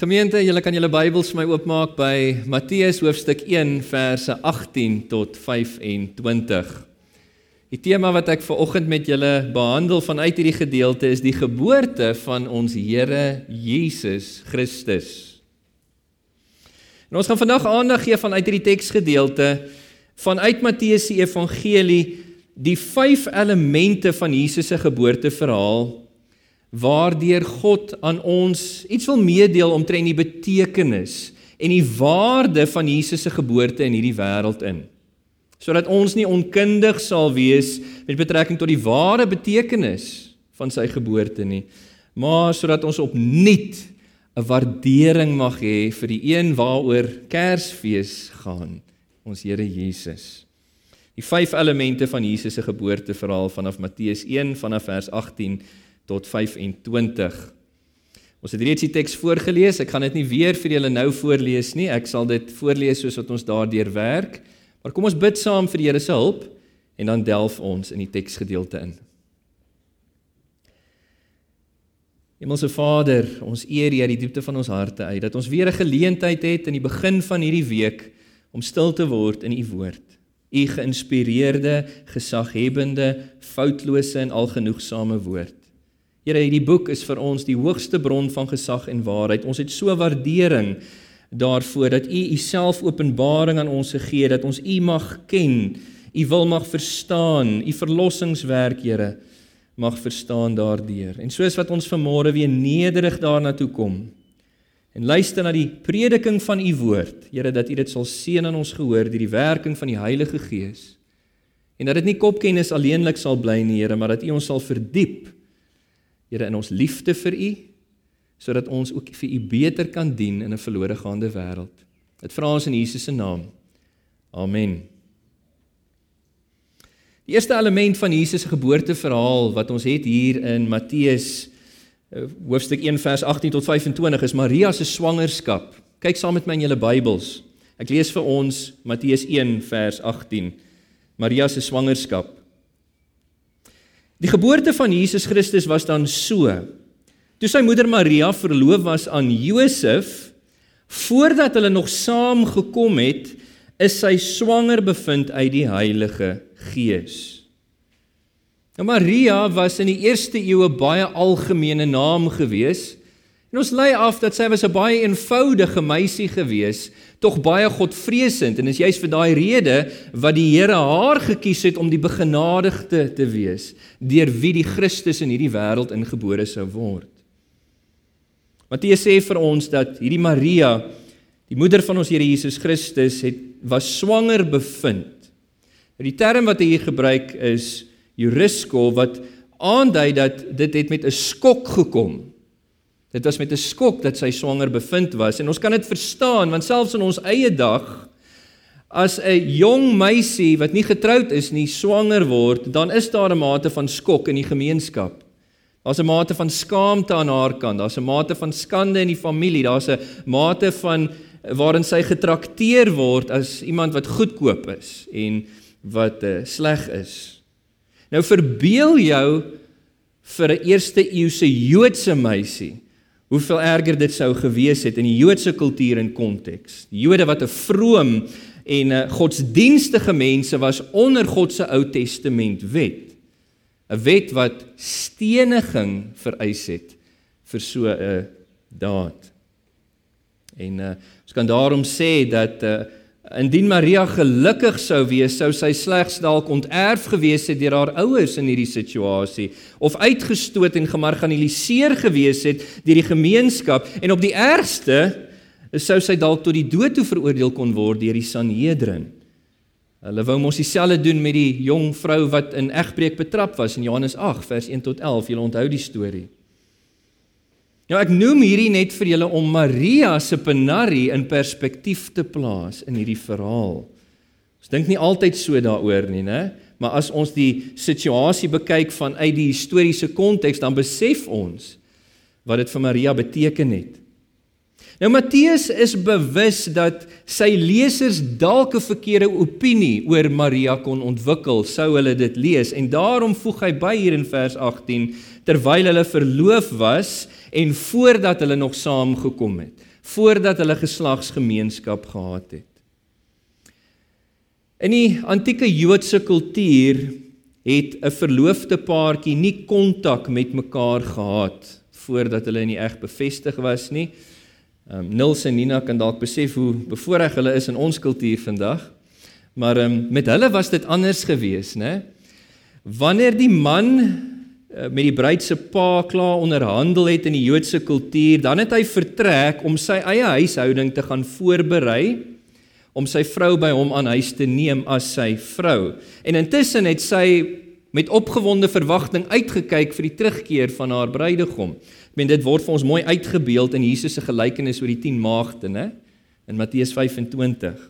Gemeente, julle kan julle Bybels vir my oopmaak by Matteus hoofstuk 1 verse 18 tot 25. Die tema wat ek ver oggend met julle behandel vanuit hierdie gedeelte is die geboorte van ons Here Jesus Christus. En ons gaan vandag aandag gee vanuit hierdie teksgedeelte vanuit Matteus se evangelie die vyf elemente van Jesus se geboorteverhaal waardeur God aan ons iets wil meedeel omtrent die betekenis en die waarde van Jesus se geboorte in hierdie wêreld in. Sodat ons nie onkundig sal wees met betrekking tot die ware betekenis van sy geboorte nie, maar sodat ons opnuut 'n waardering mag hê vir die een waaroor Kersfees gaan, ons Here Jesus. Die vyf elemente van Jesus se geboorteverhaal vanaf Matteus 1 vanaf vers 18 tot 25. Ons het reeds die teks voorgeles. Ek gaan dit nie weer vir julle nou voorlees nie. Ek sal dit voorlees soos wat ons daardeur werk. Maar kom ons bid saam vir die Here se hulp en dan delf ons in die teksgedeelte in. Hemelse Vader, ons eer U uit die diepte van ons harte uit dat ons weer 'n geleentheid het in die begin van hierdie week om stil te word in U woord. U geïnspireerde, gesaghebende, foutlose en algenoegsame woord. Here, hierdie boek is vir ons die hoogste bron van gesag en waarheid. Ons het so waardering daarvoor dat U Uself openbaring aan ons het dat ons U mag ken, U wil mag verstaan, U verlossingswerk, Here, mag verstaan daardeur. En soos wat ons vanmôre weer nederig daarna toe kom en luister na die prediking van U woord, Here, dat U dit sal seën in ons gehoor deur die werking van die Heilige Gees. En dat dit nie kopkennis alleenlik sal bly nie, Here, maar dat U ons sal verdiep Here in ons liefde vir U sodat ons ook vir U beter kan dien in 'n verlore gaande wêreld. Dit vra ons in Jesus se naam. Amen. Die eerste element van Jesus se geboorteverhaal wat ons het hier in Matteus eh, hoofstuk 1 vers 18 tot 25 is Maria se swangerskap. Kyk saam met my in julle Bybels. Ek lees vir ons Matteus 1 vers 18. Maria se swangerskap. Die geboorte van Jesus Christus was dan so. Toe sy moeder Maria verloof was aan Josef, voordat hulle nog saam gekom het, is sy swanger bevind uit die Heilige Gees. Nou Maria was in die eerste eeue baie algemene naam geweest En ons lei af dat sy was 'n baie eenvoudige meisie gewees, tog baie godvreesend en is juis vir daai rede wat die Here haar gekies het om die begenadigde te wees deur wie die Christus in hierdie wêreld ingebore sou word. Matteus sê vir ons dat hierdie Maria, die moeder van ons Here Jesus Christus, het was swanger bevind. Nou die term wat hy hier gebruik is eurisko wat aandui dat dit het met 'n skok gekom Dit was met 'n skok dat sy swanger bevind was en ons kan dit verstaan want selfs in ons eie dag as 'n jong meisie wat nie getroud is nie swanger word, dan is daar 'n mate van skok in die gemeenskap. Daar's 'n mate van skaamte aan haar kant, daar's 'n mate van skande in die familie, daar's 'n mate van waarin sy getrakteer word as iemand wat goedkoop is en wat uh, sleg is. Nou verbeel jou vir 'n eerste eeuse Joodse meisie hoeveel erger dit sou gewees het in die Joodse kultuur en konteks. Die Jode wat 'n vroom en 'n godsdienstige mense was onder God se Ou Testament wet. 'n Wet wat steniging vereis het vir so 'n daad. En uh, ons kan daarom sê dat uh, Indien Maria gelukkig sou wees, sou sy slegs dalk onterf gewees het deur haar ouers in hierdie situasie of uitgestoot en gemarginaliseer gewees het deur die gemeenskap en op die ergste sou sy dalk tot die dood toe veroordeel kon word deur die Sanhedrin. Hulle wou mos dieselfde doen met die jong vrou wat in egbreek betrap was in Johannes 8 vers 1 tot 11. Julle onthou die storie. Nou ek noem hierdie net vir julle om Maria se penarie in perspektief te plaas in hierdie verhaal. Ons dink nie altyd so daaroor nie, né? Maar as ons die situasie bekyk vanuit die historiese konteks, dan besef ons wat dit vir Maria beteken het. Nou Matteus is bewus dat sy lesers dalk 'n verkeerde opinie oor Maria kon ontwikkel sou hulle dit lees en daarom voeg hy by hier in vers 18 terwyl hulle verloof was en voordat hulle nog saam gekom het. voordat hulle geslagsgemeenskap gehad het. In die antieke Joodse kultuur het 'n verloofde paartjie nie kontak met mekaar gehad voordat hulle in die eg bevestig was nie. Um, Nils en Nina kan dalk besef hoe bevoordeel hulle is in ons kultuur vandag. Maar um, met hulle was dit anders geweest, né? Wanneer die man met die bruid se pa klaar onderhandel het in die Joodse kultuur, dan het hy vertrek om sy eie huishouding te gaan voorberei om sy vrou by hom aan huis te neem as sy vrou. En intussen het sy met opgewonde verwagting uitgekyk vir die terugkeer van haar bruidegom. Ek meen dit word vir ons mooi uitgebeeld in Jesus se gelykenis oor die 10 maagde, né? In Matteus 25.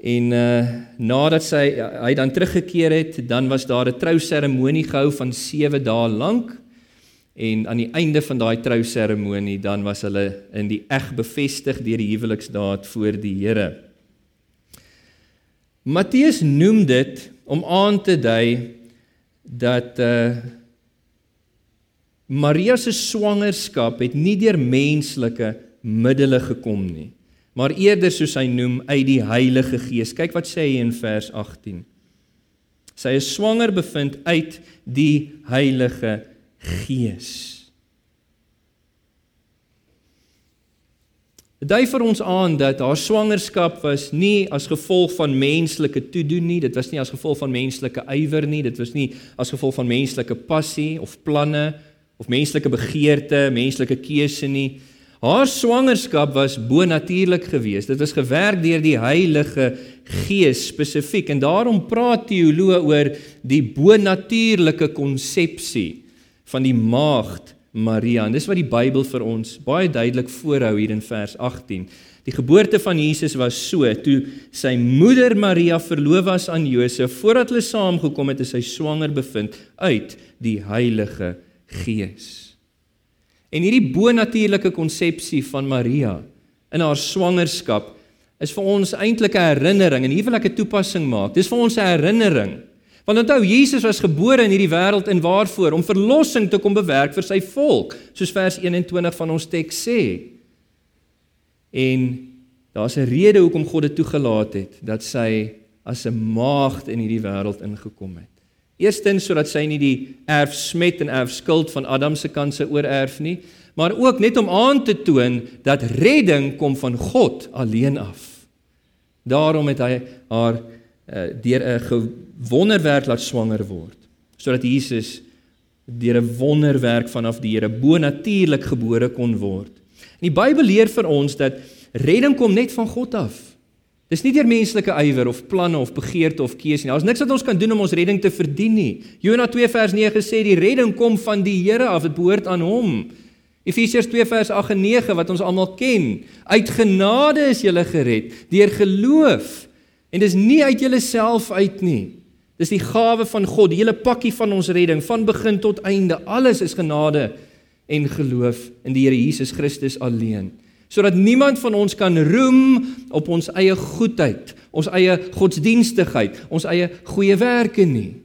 En uh nadat sy hy dan teruggekeer het, dan was daar 'n trouseremonie gehou van 7 dae lank. En aan die einde van daai trouseremonie dan was hulle in die eg bevestig deur die huweliksdaad voor die Here. Matteus noem dit om aan te dui dat uh Maria se swangerskap het nie deur menslike middele gekom nie, maar eerder soos hy noem uit die Heilige Gees. Kyk wat sê hy in vers 18. Sy is swanger bevind uit die Heilige Gees. Dit dui vir ons aan dat haar swangerskap was nie as gevolg van menslike toedoen nie, dit was nie as gevolg van menslike ywer nie, dit was nie as gevolg van menslike passie of planne of menslike begeerte, menslike keuse nie. Haar swangerskap was bonatuurlik geweest. Dit was gewerk deur die Heilige Gees spesifiek en daarom praat teoloë oor die bonatuurlike konsepsie van die maagd Maria. En dis wat die Bybel vir ons baie duidelik voorhou hier in vers 18. Die geboorte van Jesus was so toe sy moeder Maria verloof was aan Josef voordat hulle saamgekom het, is sy swanger bevind uit die Heilige Gees. En hierdie bonatuurlike konsepsie van Maria in haar swangerskap is vir ons eintlik 'n herinnering en hier wil ek 'n toepassing maak. Dis vir ons 'n herinnering Want onthou, Jesus was gebore in hierdie wêreld en waarvoor? Om verlossing te kom bewerk vir sy volk, soos vers 21 van ons teks sê. En daar's 'n rede hoekom God dit toegelaat het dat sy as 'n maagd in hierdie wêreld ingekom het. Eerstens sodat sy nie die erfsmet en erfskuld van Adam se kant se oorerf nie, maar ook net om aan te toon dat redding kom van God alleen af. Daarom het hy haar uh, deur 'n wonderwerk laat swanger word sodat Jesus deur 'n wonderwerk vanaf die Here bonatuurlik gebore kon word. En die Bybel leer vir ons dat redding kom net van God af. Dis nie deur menslike ywer of planne of begeerte of keuse nie. Daar's niks wat ons kan doen om ons redding te verdien nie. Jona 2 vers 9 sê die redding kom van die Here af, dit behoort aan hom. Efesiërs 2 vers 8 en 9 wat ons almal ken. Uit genade is jy gered deur geloof. En dis nie uit jouself uit nie. Dis die gawe van God, die hele pakkie van ons redding van begin tot einde. Alles is genade en geloof in die Here Jesus Christus alleen. Sodat niemand van ons kan roem op ons eie goedheid, ons eie godsdienstigheid, ons eie goeie werke nie.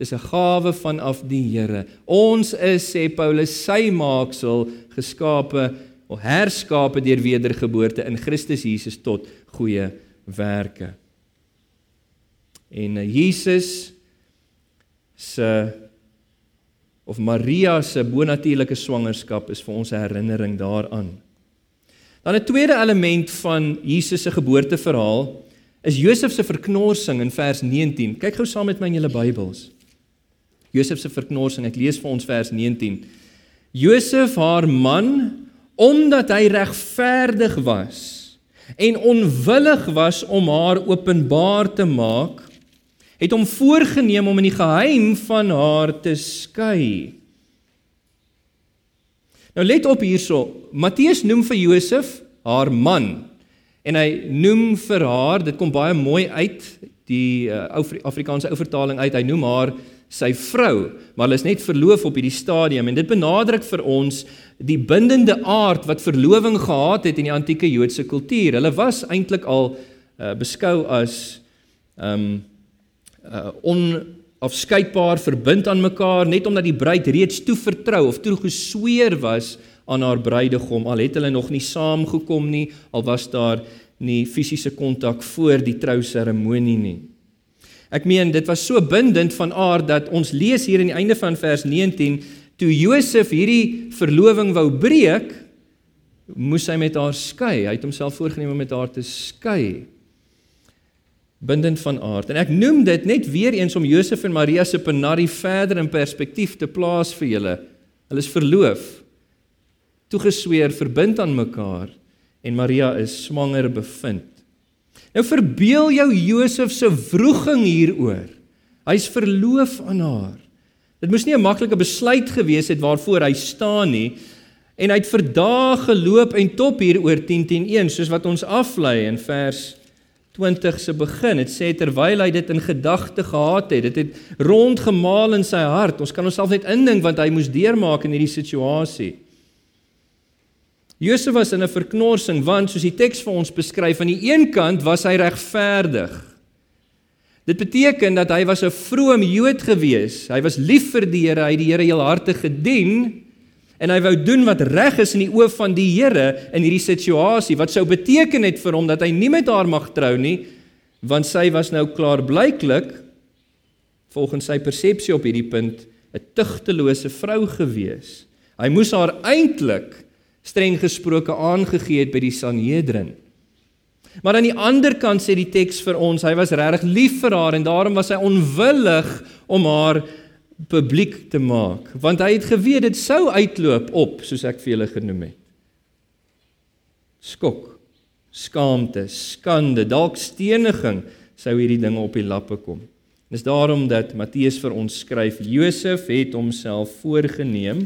Dis 'n gawe vanaf die Here. Ons is sê Paulus sy maaksel geskape of herskape deur wedergeboorte in Christus Jesus tot goeie werke. En uh, Jesus se of Maria se bonatuurlike swangerskap is vir ons 'n herinnering daaraan. Dan 'n tweede element van Jesus se geboorteverhaal is Josef se verknorsing in vers 19. Kyk gou saam met my in julle Bybels. Josef se verknorsing, ek lees vir ons vers 19. Josef haar man omdat hy regverdig was en onwillig was om haar openbaar te maak het hom voorgenem om in die geheim van haar te skei. Nou let op hierso. Matteus noem vir Josef haar man en hy noem vir haar, dit kom baie mooi uit die uh, Afrikaanse ou vertaling uit. Hy noem haar sy vrou, maar hulle is net verloof op hierdie stadium en dit benadruk vir ons die bindende aard wat verloving gehad het in die antieke Joodse kultuur. Hulle was eintlik al uh, beskou as ehm um, uh onafskeidbaar verbind aan mekaar net omdat die bruid reeds toevertrou of toegesweer was aan haar bruidegom al het hulle nog nie saamgekom nie al was daar nie fisiese kontak voor die trouseremonie nie. Ek meen dit was so bindend van aard dat ons lees hier aan die einde van vers 19 toe Josef hierdie verloving wou breek moes hy met haar skei. Hy het homself voorgenem om met haar te skei. Bindend van aard. En ek noem dit net weer eens om Josef en Maria se penarie verder in perspektief te plaas vir julle. Hulle is verloof. Toegesweer, verbind aan mekaar en Maria is swanger bevind. Nou verbeel jou Josef se wroging hieroor. Hy's verloof aan haar. Dit moes nie 'n maklike besluit gewees het waarvoor hy staan nie. En hy het vir dae geloop en top hieroor 10:10:1 soos wat ons aflei in vers 20 se begin. Dit sê terwyl hy dit in gedagte gehad het, dit het rondgemaal in sy hart. Ons kan onsself net indink wat hy moes deurmaak in hierdie situasie. Josef was in 'n verknorsing want soos die teks vir ons beskryf, aan die een kant was hy regverdig. Dit beteken dat hy was 'n vrome Jood gewees. Hy was lief vir die Here, hy het die Here heel hartig gedien en hy wou doen wat reg is in die oë van die Here in hierdie situasie wat sou beteken het vir hom dat hy nie met haar mag trou nie want sy was nou klaar blyklik volgens sy persepsie op hierdie punt 'n tugtelose vrou gewees. Hy moes haar eintlik streng gesproke aangegee het by die Sanhedrin. Maar aan die ander kant sê die teks vir ons, hy was regtig lief vir haar en daarom was hy onwillig om haar publiek te maak, want hy het geweet dit sou uitloop op, soos ek vir julle genoem het. Skok, skaamte, skande, dalk steniging sou hierdie dinge op die lappe kom. Dis daarom dat Matteus vir ons skryf Josef het homself voorgenem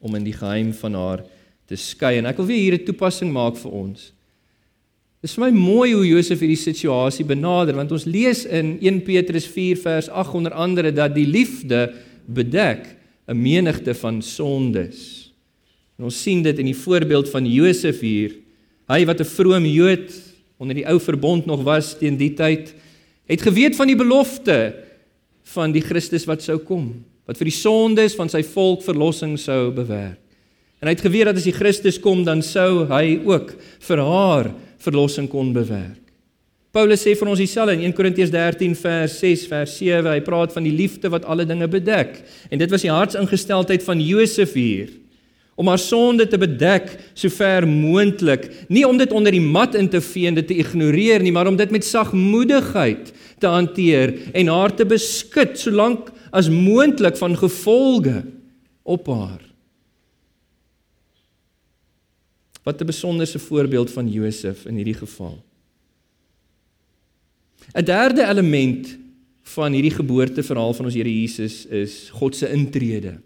om in die geheim van haar te skei en ek wil weer hier 'n toepassing maak vir ons. Dis vir my mooi hoe Josef hierdie situasie benader want ons lees in 1 Petrus 4 vers 8 onder andere dat die liefde bedek 'n menigte van sondes. En ons sien dit in die voorbeeld van Josef hier. Hy wat 'n vrome Jood onder die ou verbond nog was teen die tyd, het geweet van die belofte van die Christus wat sou kom wat vir die sondes van sy volk verlossing sou bewerk. En hy het geweet dat as die Christus kom, dan sou hy ook vir haar verlossing kon bewerk. Paulus sê vir ons dieselfde in 1 Korintiërs 13 vers 6 vers 7. Hy praat van die liefde wat alle dinge bedek. En dit was die hartsingesteldheid van Josef hier om haar sonde te bedek sover moontlik, nie om dit onder die mat in te vee en dit te ignoreer nie, maar om dit met sagmoedigheid te hanteer en haar te beskud solank as moontlik van gevolge op haar. Wat 'n besonderse voorbeeld van Josef in hierdie geval. 'n Derde element van hierdie geboorteverhaal van ons Here Jesus is God se intrede.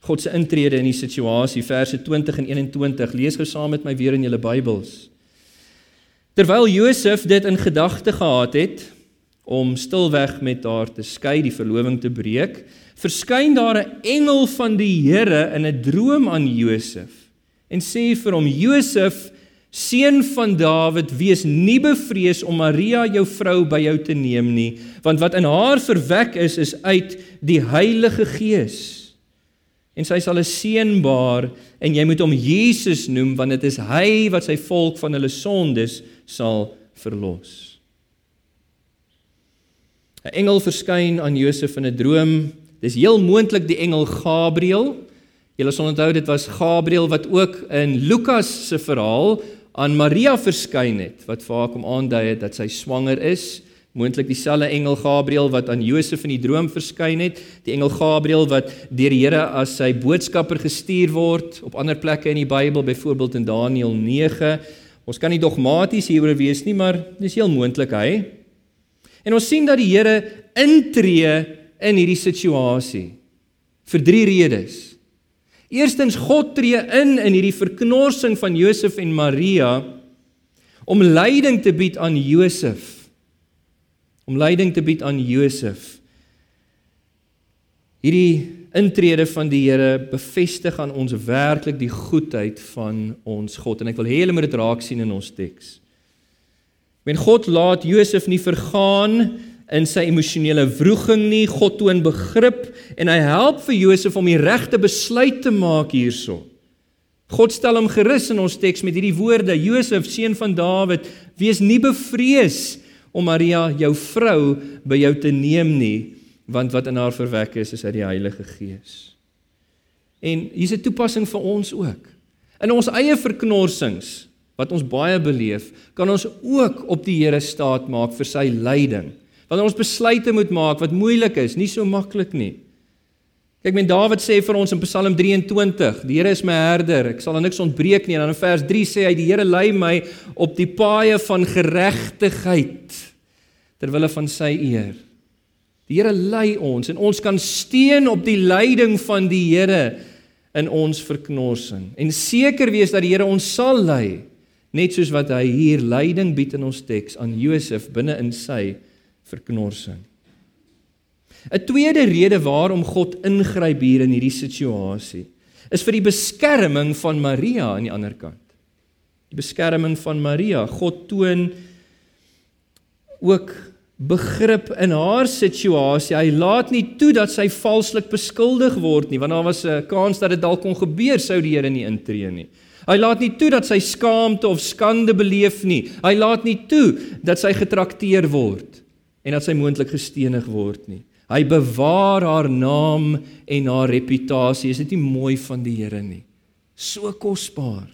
God se intrede in die situasie verse 20 en 21 lees gou saam met my weer in julle Bybels. Terwyl Josef dit in gedagte gehad het, om stilweg met haar te skei, die verloving te breek, verskyn daar 'n engel van die Here in 'n droom aan Josef en sê vir hom: "Josef, seun van Dawid, wees nie bevrees om Maria jou vrou by jou te neem nie, want wat in haar verwek is, is uit die Heilige Gees. En sy sal 'n seun baar en jy moet hom Jesus noem, want dit is hy wat sy volk van hulle sondes sal verlos." 'n engel verskyn aan Josef in 'n droom. Dis heel moontlik die engel Gabriël. Julle sal onthou dit was Gabriël wat ook in Lukas se verhaal aan Maria verskyn het wat vir haar kom aandui het dat sy swanger is. Moontlik dieselfde engel Gabriël wat aan Josef in die droom verskyn het, die engel Gabriël wat deur die Here as sy boodskapper gestuur word op ander plekke in die Bybel, byvoorbeeld in Daniël 9. Ons kan nie dogmaties hieroor wees nie, maar dis heel moontlik hy. En ons sien dat die Here intree in hierdie situasie vir drie redes. Eerstens God tree in in hierdie verknorsing van Josef en Maria om leiding te bied aan Josef. Om leiding te bied aan Josef. Hierdie intrede van die Here bevestig aan ons werklik die goedheid van ons God en ek wil hê julle moet dit raak sien in ons teks. Men God laat Josef nie vergaan in sy emosionele wroging nie. God toon begrip en hy help vir Josef om die regte besluit te maak hierso. God stel hom gerus in ons teks met hierdie woorde: Josef, seun van Dawid, wees nie bevrees om Maria, jou vrou, by jou te neem nie, want wat in haar verwek is, is uit die Heilige Gees. En hier's 'n toepassing vir ons ook. In ons eie verknorsings wat ons baie beleef, kan ons ook op die Here staat maak vir sy leiding. Wanneer ons besluite moet maak wat moeilik is, nie so maklik nie. Kyk, men Dawid sê vir ons in Psalm 23, die Here is my herder, ek sal aan niks ontbreek nie. En dan in vers 3 sê hy die Here lei my op die paaie van geregtigheid ter wille van sy eer. Die Here lei ons en ons kan steun op die leiding van die Here in ons verknorsing en seker wees dat die Here ons sal lei net soos wat hy hier leiding bied in ons teks aan Josef binne in sy verknorsing. 'n Tweede rede waarom God ingryp hier in hierdie situasie is vir die beskerming van Maria aan die ander kant. Die beskerming van Maria. God toon ook begrip in haar situasie. Hy laat nie toe dat sy valslik beskuldig word nie, want daar was 'n kans dat dit dalk kon gebeur sou die Here nie intree nie. Hy laat nie toe dat sy skaamte of skande beleef nie. Hy laat nie toe dat sy getrakteer word en dat sy moontlik gestenig word nie. Hy bewaar haar naam en haar reputasie. Is dit nie mooi van die Here nie? So kosbaar.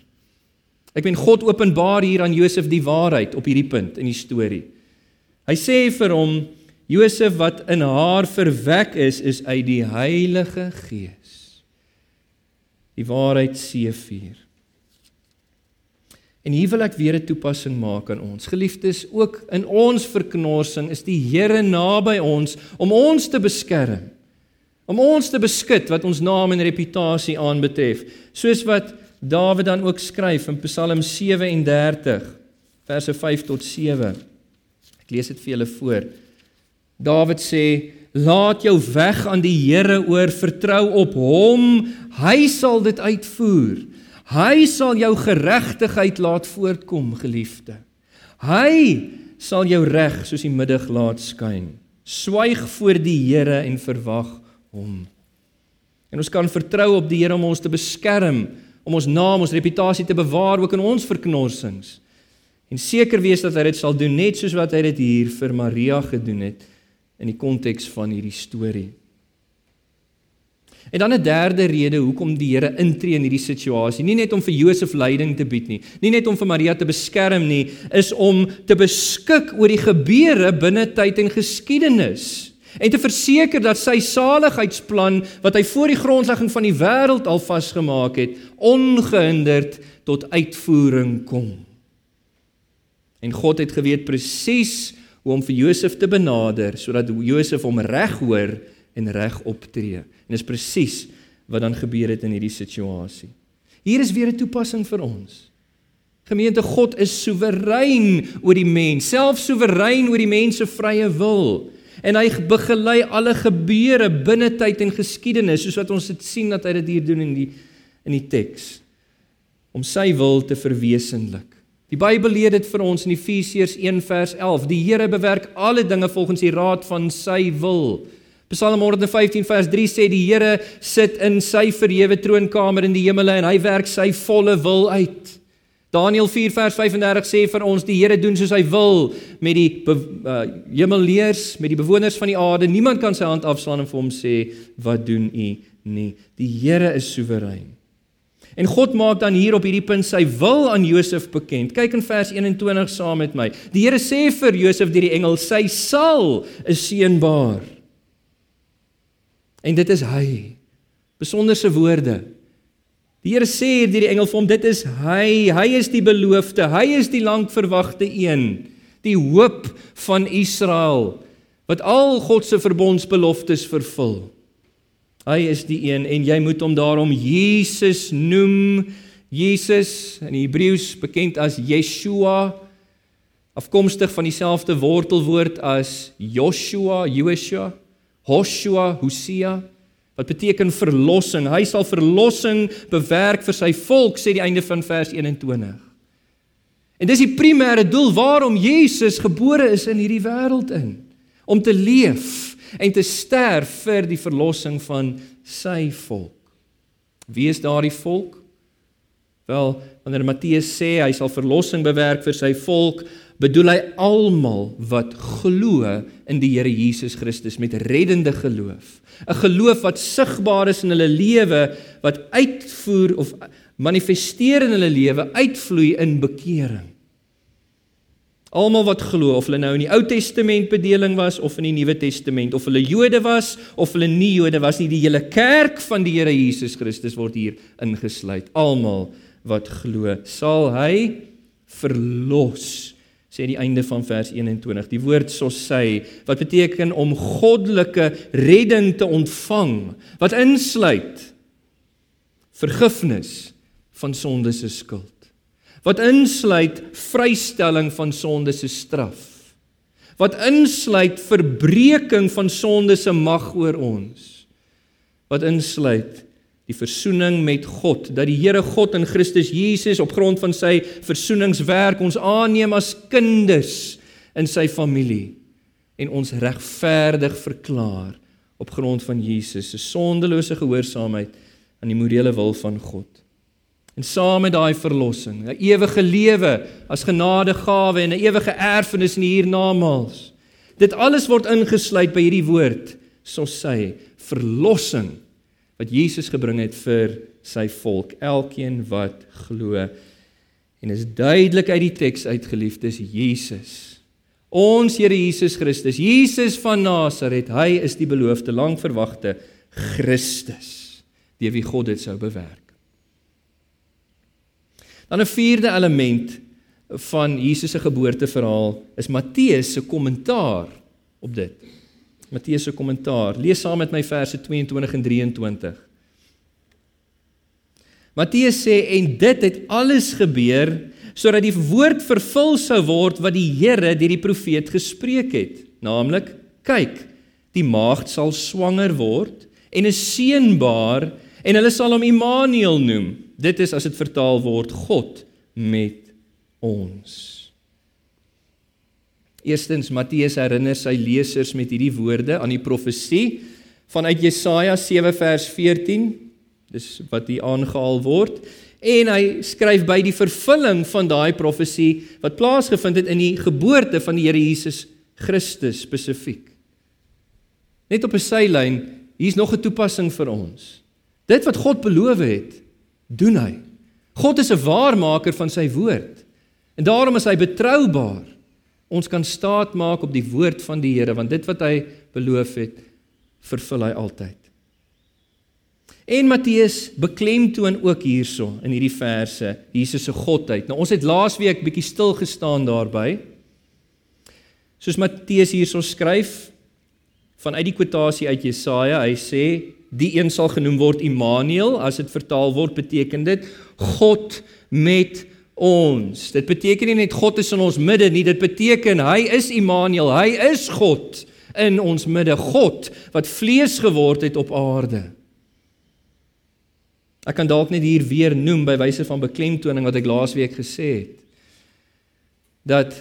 Ek meen God openbaar hier aan Josef die waarheid op hierdie punt in die storie. Hy sê vir hom Josef wat in haar verwek is is uit die Heilige Gees. Die waarheid seëvier. En hier wil ek weer 'n toepassing maak aan ons. Geliefdes, ook in ons verknorsing is die Here naby ons om ons te beskerm. Om ons te beskud wat ons naam en reputasie aanbetref, soos wat Dawid dan ook skryf in Psalm 37 verse 5 tot 7. Ek lees dit vir julle voor. Dawid sê: "Laat jou weg aan die Here oor, vertrou op Hom, hy sal dit uitvoer." Hy sal jou geregtigheid laat voortkom, geliefde. Hy sal jou reg soos die middag laat skyn. Swyg voor die Here en verwag hom. En ons kan vertrou op die Here om ons te beskerm, om ons naam, ons reputasie te bewaar ook in ons verknorsings. En seker wees dat hy dit sal doen net soos wat hy dit hier vir Maria gedoen het in die konteks van hierdie storie. En dan 'n derde rede hoekom die Here intree in hierdie situasie, nie net om vir Josef leiding te bied nie, nie net om vir Maria te beskerm nie, is om te beskik oor die gebeure binne tyd en geskiedenis en te verseker dat sy saligheidsplan wat hy voor die grondlegging van die wêreld al vasgemaak het, ongehinderd tot uitvoering kom. En God het geweet presies hoe om vir Josef te benader sodat Josef hom reg hoor en reg optree. En dis presies wat dan gebeur het in hierdie situasie. Hier is weer 'n toepassing vir ons. Gemeente God is soewerein oor die mens, self soewerein oor die mens se vrye wil. En hy begelei alle gebeure binne tyd en geskiedenis soos wat ons dit sien dat hy dit hier doen in die in die teks om sy wil te verwesenlik. Die Bybel leer dit vir ons in Efesiërs 1 vers 11. Die Here bewerk alle dinge volgens die raad van sy wil. Psalm 115 vers 3 sê die Here sit in sy verhewe troonkamer in die hemele en hy werk sy volle wil uit. Daniël 4 vers 35 sê vir ons die Here doen soos hy wil met die uh, hemelleers, met die bewoners van die aarde. Niemand kan sy hand afslaan en vir hom sê wat doen u nie. Die Here is soewerein. En God maak dan hier op hierdie punt sy wil aan Josef bekend. Kyk in vers 21 saam met my. Die Here sê vir Josef deur die engel: "Sy sal 'n seun baar." En dit is hy. Besonderse woorde. Die Here sê hier deur die engel vir hom dit is hy. Hy is die beloofde. Hy is die lankverwagte een. Die hoop van Israel wat al God se verbondsbeloftes vervul. Hy is die een en jy moet hom daarom Jesus noem. Jesus in Hebreëus bekend as Yeshua afkomstig van dieselfde wortelwoord as Joshua, Joshua. Hoshua, Hosea wat beteken verlossing. Hy sal verlossing bewerk vir sy volk sê die einde van vers 21. En dis die primêre doel waarom Jesus gebore is in hierdie wêreld in om te leef en te sterf vir die verlossing van sy volk. Wie is daardie volk? Wel, wanneer Matteus sê hy sal verlossing bewerk vir sy volk, bedoel hy almal wat glo in die Here Jesus Christus met reddende geloof. 'n Geloof wat sigbaar is in hulle lewe, wat uitvoer of manifesteer in hulle lewe, uitvloei in bekering. Almal wat glo of hulle nou in die Ou Testament bedeling was of in die Nuwe Testament of hulle Jode was of hulle nie Jode was nie, die hele kerk van die Here Jesus Christus word hier ingesluit. Almal wat glo, sal hy verlos sê die einde van vers 21 die woord sosei wat beteken om goddelike redding te ontvang wat insluit vergifnis van sonde se skuld wat insluit vrystelling van sonde se straf wat insluit verbreeking van sonde se mag oor ons wat insluit die versoening met God dat die Here God in Christus Jesus op grond van sy versoeningswerk ons aanneem as kinders in sy familie en ons regverdig verklaar op grond van Jesus se sondelose gehoorsaamheid aan die morele wil van God. En saam met daai verlossing, 'n ewige lewe as genadegawe en 'n ewige erfenis in die hiernamaals. Dit alles word ingesluit by hierdie woord, soos sy verlossing wat Jesus gebring het vir sy volk, elkeen wat glo. En is duidelik uit die teks uitgeliefdes Jesus. Ons Here Jesus Christus, Jesus van Nasaret, hy is die beloofde lang verwagte Christus, deur wie God dit sou bewerk. Dan 'n vierde element van Jesus se geboorteverhaal is Matteus se kommentaar op dit. Matteus se kommentaar. Lees saam met my verse 22 en 23. Matteus sê en dit het alles gebeur sodat die woord vervul sou word wat die Here deur die profeet gespreek het, naamlik: Kyk, die maagd sal swanger word en 'n seun baar en hulle sal hom Immanuel noem. Dit is as dit vertaal word God met ons. Eerstens Matteus herinner sy lesers met hierdie woorde aan die profesie vanuit Jesaja 7 vers 14. Dis wat hier aangehaal word en hy skryf by die vervulling van daai profesie wat plaasgevind het in die geboorte van die Here Jesus Christus spesifiek. Net op 'n sylyn, hier's nog 'n toepassing vir ons. Dit wat God beloof het, doen hy. God is 'n waarmaker van sy woord. En daarom is hy betroubaar. Ons kan staat maak op die woord van die Here want dit wat hy beloof het, vervul hy altyd. En Matteus beklemtoon ook hierso in hierdie verse Jesus se godheid. Nou ons het laasweek bietjie stil gestaan daarby. Soos Matteus hierso skryf vanuit die kwotasie uit Jesaja, hy sê die een sal genoem word Immanuel, as dit vertaal word beteken dit God met ons. Dit beteken nie net God is in ons midde nie, dit beteken hy is Immanuel, hy is God in ons midde, God wat vlees geword het op aarde. Ek kan dalk net hier weer noem by wyse van beklemtoning wat ek laasweek gesê het. Dat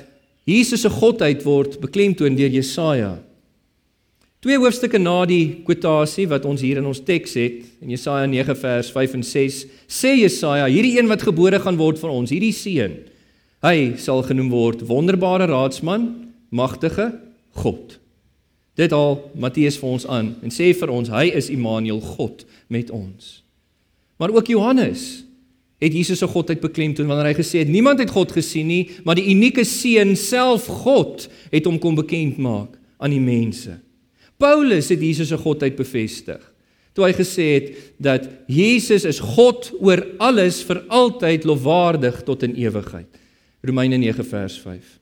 Jesus se godheid word beklemtoon deur Jesaja. Twee hoofstukke na die kwotasie wat ons hier in ons teks het, in Jesaja 9 vers 5 en 6, sê Jesaja, hierdie een wat gebore gaan word vir ons, hierdie seun, hy sal genoem word wonderbare raadsman, magtige God. Dit al Matteus vir ons aan en sê vir ons hy is Immanuel God met ons. Maar ook Johannes het Jesus se godheid beklemtoon wanneer hy gesê het niemand het God gesien nie, maar die unieke seun self God het hom kom bekend maak aan die mense. Paulus het Jesus se godheid bevestig. Toe hy gesê het dat Jesus is God oor alles vir altyd lofwaardig tot in ewigheid. Romeine 9 vers 5.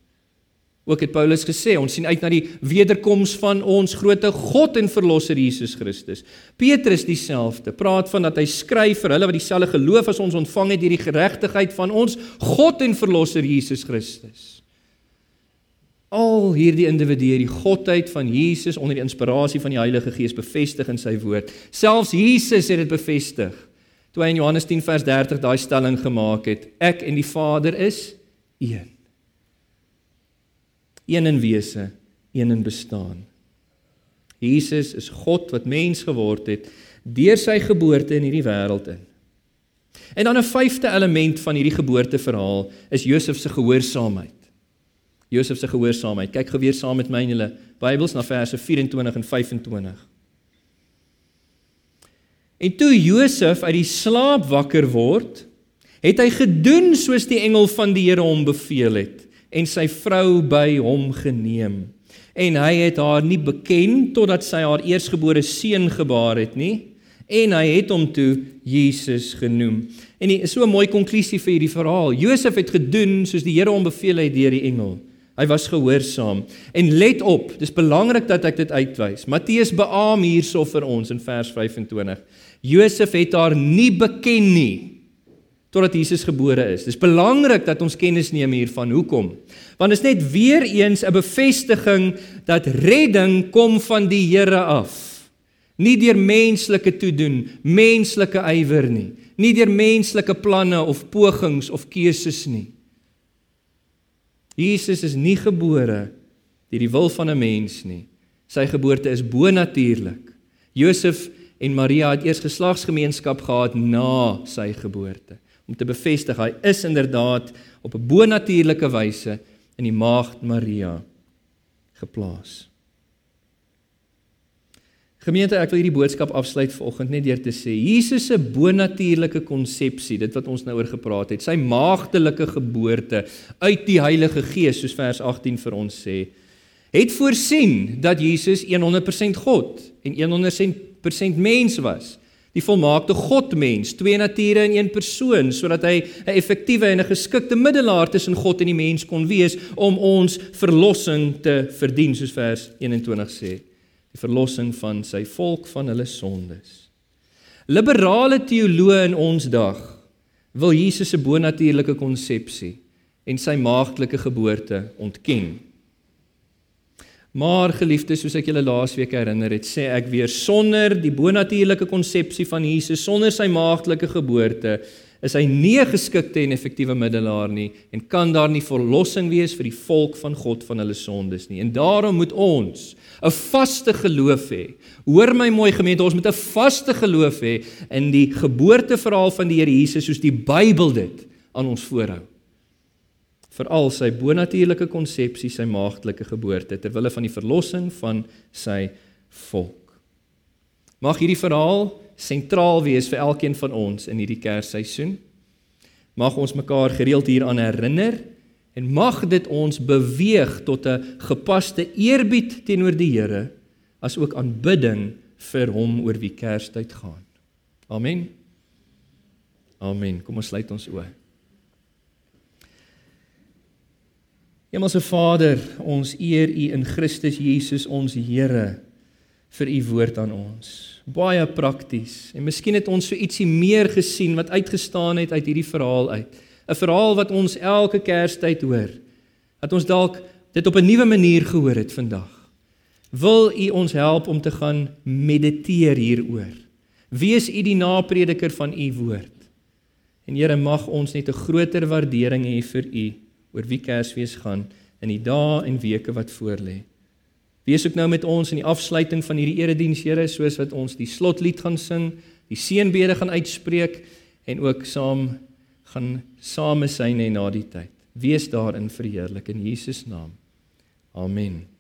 Ook het Paulus gesê ons sien uit na die wederkoms van ons grootte God en verlosser Jesus Christus. Petrus dieselfde, praat van dat hy skryf vir hulle wat dieselfde geloof as ons ontvang het hierdie geregtigheid van ons God en verlosser Jesus Christus al hierdie individue die godheid van Jesus onder die inspirasie van die Heilige Gees bevestig in sy woord. Selfs Jesus het dit bevestig. Toe hy in Johannes 10 vers 30 daai stelling gemaak het, ek en die Vader is een. Een in wese, een in bestaan. Jesus is God wat mens geword het deur sy geboorte in hierdie wêreld in. En dan 'n vyfde element van hierdie geboorteverhaal is Josef se gehoorsaamheid. Josef se gehoorsaamheid. Kyk gou weer saam met my in julle Bybels na verse 24 en 25. En toe Josef uit die slaap wakker word, het hy gedoen soos die engel van die Here hom beveel het en sy vrou by hom geneem. En hy het haar nie beken totdat sy haar eersgebore seun gebaar het nie en hy het hom toe Jesus genoem. En dit is so 'n mooi konklusie vir hierdie verhaal. Josef het gedoen soos die Here hom beveel het deur die engel. Hy was gehoorsaam. En let op, dis belangrik dat ek dit uitwys. Matteus beam hierso vir ons in vers 25. Josef het haar nie beken nie totdat Jesus gebore is. Dis belangrik dat ons kennis neem hiervan. Hoekom? Want dit is net weer eens 'n bevestiging dat redding kom van die Here af. Nie deur menslike toedoen, menslike ywer nie, nie deur menslike planne of pogings of keuses nie. Jesus is nie gebore deur die wil van 'n mens nie. Sy geboorte is bonatuurlik. Josef en Maria het eers geslagsgemeenskap gehad na sy geboorte om te bevestig hy is inderdaad op 'n bonatuurlike wyse in die maagd Maria geplaas. Gemeente, ek wil hierdie boodskap afsluit vanoggend net deur te sê Jesus se bonatuurlike konsepsie, dit wat ons nou oor gepraat het, sy maagdelike geboorte uit die Heilige Gees soos vers 18 vir ons sê, het voorsien dat Jesus 100% God en 100% mens was. Die volmaakte Godmens, twee nature in een persoon, sodat hy 'n effektiewe en 'n geskikte middelaar tussen God en die mens kon wees om ons verlossing te verdien soos vers 21 sê die verlossing van sy volk van hulle sondes. Liberale teoloë in ons dag wil Jesus se bonatuurlike konsepsie en sy maagdelike geboorte ontken. Maar geliefdes, soos ek julle laasweek herinner het, sê ek weer sonder die bonatuurlike konsepsie van Jesus, sonder sy maagdelike geboorte, is hy nie 'n geskikte en effektiewe middelaar nie en kan daar nie verlossing wees vir die volk van God van hulle sondes nie. En daarom moet ons 'n vaste geloof hê. Hoor my mooi gemeente, ons moet 'n vaste geloof hê in die geboorteverhaal van die Here Jesus soos die Bybel dit aan ons voorhou. Veral sy bonatuurlike konsepsie, sy maagdelike geboorte ter wille van die verlossing van sy volk. Mag hierdie verhaal sentraal wees vir elkeen van ons in hierdie Kersseisoen. Mag ons mekaar gereeld hieraan herinner en mag dit ons beweeg tot 'n gepaste eerbied teenoor die Here as ook aanbidding vir hom oor wie Kerstyd gaan. Amen. Amen. Kom ons sluit ons oë. Hemelse Vader, ons eer U in Christus Jesus ons Here vir U woord aan ons baie prakties. En miskien het ons so ietsie meer gesien wat uitgestaan het uit hierdie verhaal uit. 'n Verhaal wat ons elke Kerstyd hoor. Dat ons dalk dit op 'n nuwe manier gehoor het vandag. Wil U ons help om te gaan mediteer hieroor? Wees U die naprediker van U woord. En Here mag ons net 'n groter waardering hê vir U oor wie Kersfees gaan in die dae en weke wat voorlê. Wees ook nou met ons in die afsluiting van hierdie erediens, Here, soos wat ons die slotlied gaan sing, die seënbede gaan uitspreek en ook saam gaan same syn hê na die tyd. Wees daarin verheerlik in Jesus naam. Amen.